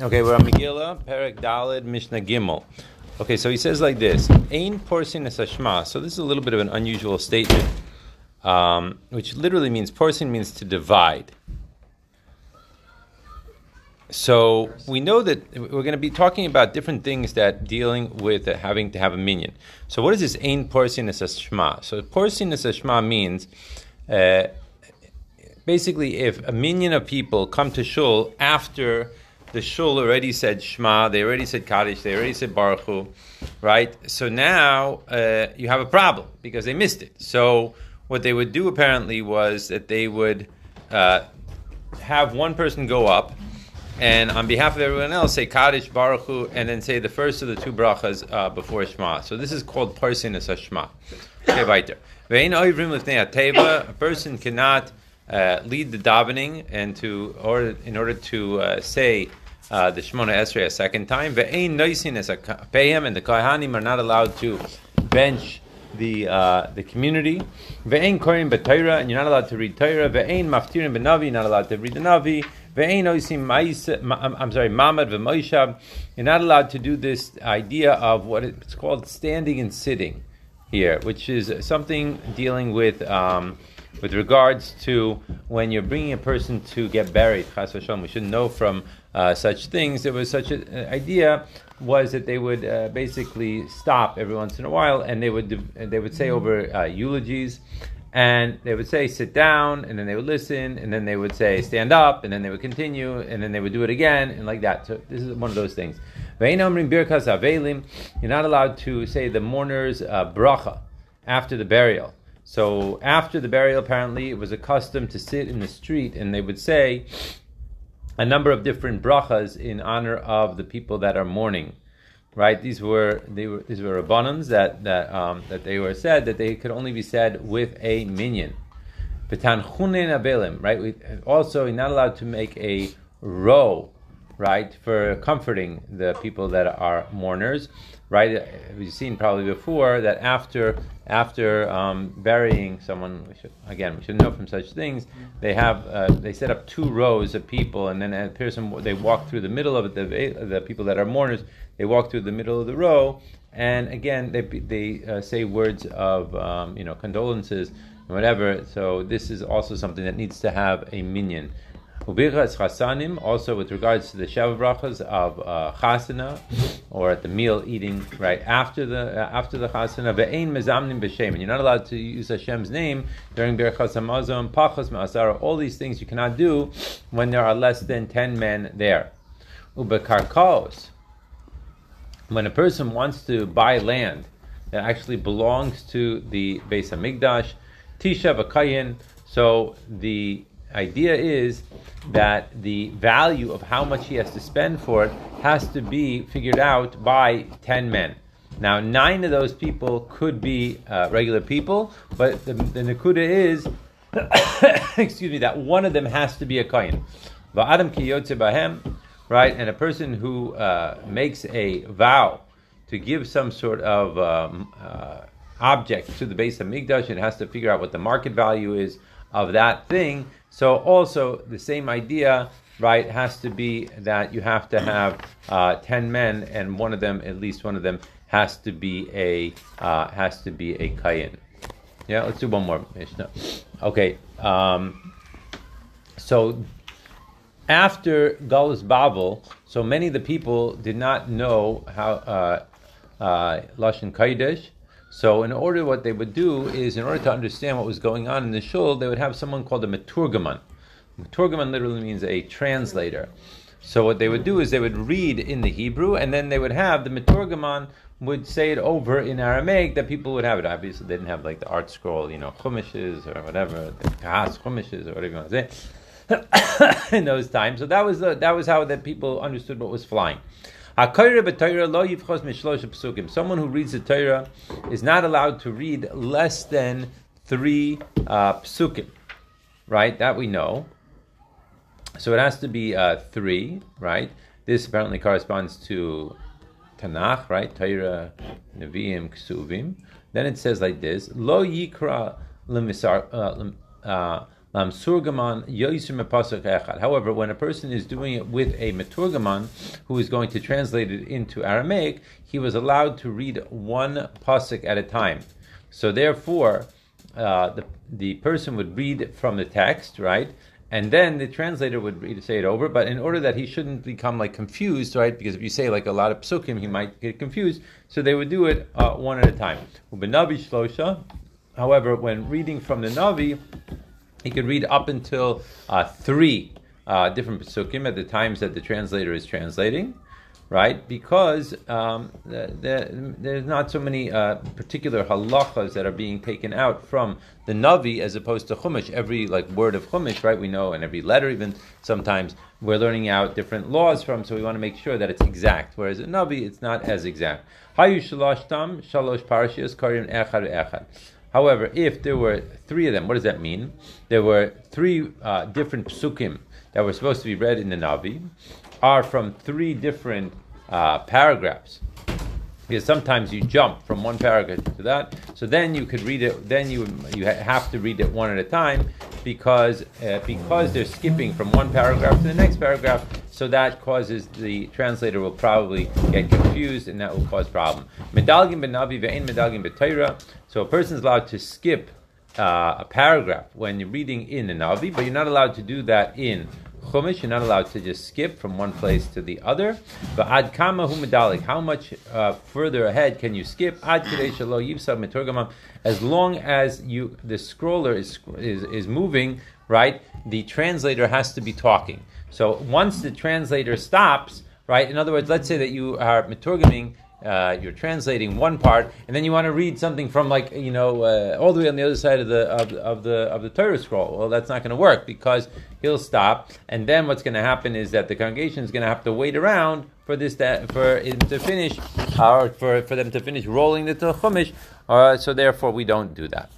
Okay, we're on Megillah, Perek Dalid, Mishnah Gimel. Okay, so he says like this: Ein porsin es hashma. So this is a little bit of an unusual statement, um, which literally means porsin means to divide. So we know that we're going to be talking about different things that dealing with having to have a minyan. So what is this ein porsin es hashma? So porsin es hashma means. Uh, basically, if a minyan of people come to shul after the shul already said Shema, they already said Kaddish, they already said Baruch Hu, right? So now uh, you have a problem because they missed it. So what they would do apparently was that they would uh, have one person go up and on behalf of everyone else say Kaddish, Baruch Hu, and then say the first of the two brachas uh, before Shema. So this is called Parsin as Shema. Okay, weiter. A person cannot uh, lead the davening and to or in order to uh, say uh, the Shemona Esrei a second time. Ve'ein noisin a payim and the kohanim are not allowed to bench the uh, the community. Ve'ein korim b'Torah and you're not allowed to read Torah. Ve'ein maftirin b'Navi, not allowed to read the Navi. Ve'ein I'm sorry, mamad v'moishab. You're not allowed to do this idea of what it's called standing and sitting here, which is something dealing with. Um, with regards to when you're bringing a person to get buried, chas v'shalom, we should know from uh, such things. There was such an idea was that they would uh, basically stop every once in a while, and they would they would say over uh, eulogies, and they would say sit down, and then they would listen, and then they would say stand up, and then they would continue, and then they would do it again, and like that. So this is one of those things. You're not allowed to say the mourner's uh, bracha after the burial. So after the burial, apparently, it was a custom to sit in the street and they would say a number of different brachas in honor of the people that are mourning. Right? These were they were these were rabbanans that that um, that they were said that they could only be said with a minyan. Right? We, also, you're not allowed to make a row right, for comforting the people that are mourners, right? We've seen probably before that after after um, burying someone, we should, again, we should know from such things. They have uh, they set up two rows of people, and then a person they walk through the middle of it. The, the people that are mourners, they walk through the middle of the row, and again they they uh, say words of um, you know condolences and whatever. So this is also something that needs to have a minyan. Ubirchas chasanim, also with regards to the Sheva brachas of uh, chasana, or at the meal eating right after the uh, after the chasana. Ve'ein mezamnim b'shem, and you're not allowed to use Hashem's name during birchas hamazon, pachas ma'asara. All these things you cannot do when there are less than ten men there. Ubekarkaos, when a person wants to buy land that actually belongs to the Beis Hamikdash, tisha v'kayin. So the idea is that the value of how much he has to spend for it has to be figured out by 10 men. Now, nine of those people could be uh, regular people, but the, the Nakuda is, excuse me, that one of them has to be a Kayan. Adam bahem, right? And a person who uh, makes a vow to give some sort of um, uh, object to the base of Hamikdash and has to figure out what the market value is of that thing. So also the same idea, right, has to be that you have to have uh, ten men, and one of them, at least one of them, has to be a uh, has to be a kayin. Yeah, let's do one more Mishnah. Okay, um, so after Galus Babel, so many of the people did not know how uh, uh, Lashon Kodesh so, in order, what they would do is, in order to understand what was going on in the shul, they would have someone called a meturgaman. Meturgaman literally means a translator. So, what they would do is they would read in the Hebrew, and then they would have the meturgaman would say it over in Aramaic that people would have it. Obviously, they didn't have like the ArtScroll, you know, chumishes or whatever, the kahas chumishes or whatever you want to say in those times. So that was the, that was how that people understood what was flying. Someone who reads the Torah is not allowed to read less than three uh, psukim, right? That we know. So it has to be uh, three, right? This apparently corresponds to Tanakh, right? Torah, Nevi'im, Ksuvim. Then it says like this: Lo yikra lemisar uh, However, when a person is doing it with a meturgaman who is going to translate it into Aramaic, he was allowed to read one pasuk at a time. So therefore, uh, the the person would read from the text, right? And then the translator would read, say it over, but in order that he shouldn't become like confused, right? Because if you say like a lot of psukim, he might get confused. So they would do it uh, one at a time. However, when reading from the Navi, he could read up until uh, three uh, different psukim at the times that the translator is translating right? Because um, the, the, there's not so many uh, particular halachas that are being taken out from the Navi as opposed to Chumash. Every like word of Chumash, right? We know, and every letter, even sometimes we're learning out different laws from. So we want to make sure that it's exact. Whereas in Navi, it's not as exact. Hayu shalosh tam shalosh parashiyos karim echad echad. However, if there were three of them, what does that mean? There were three uh, different psukim that were supposed to be read in the Navi, are from three different uh, paragraphs. Because sometimes you jump from one paragraph to that, so then you could read it. Then you you have to read it one at a time, because uh, because they're skipping from one paragraph to the next paragraph. So that causes the translator will probably get confused, and that will cause problem. Medalgin benavi ve'in medalgin. So a person is allowed to skip uh, a paragraph when you're reading in the Navi, but you're not allowed to do that in Chumash, you're not allowed to just skip from one place to the other. But ad kama humedalik, how much uh, further ahead can you skip? Ad shalo yivsa meturgaman, as long as you the scroller is, is is moving, right? The translator has to be talking. So once the translator stops, right? In other words, let's say that you are meturgaming uh, you're translating one part, and then you want to read something from like you know uh, all the way on the other side of the of, of the of the Torah scroll. Well, that's not going to work because he'll stop, and then what's going to happen is that the congregation is going to have to wait around for this for him to finish, or for, for them to finish rolling the Chumash. Uh, so therefore, we don't do that.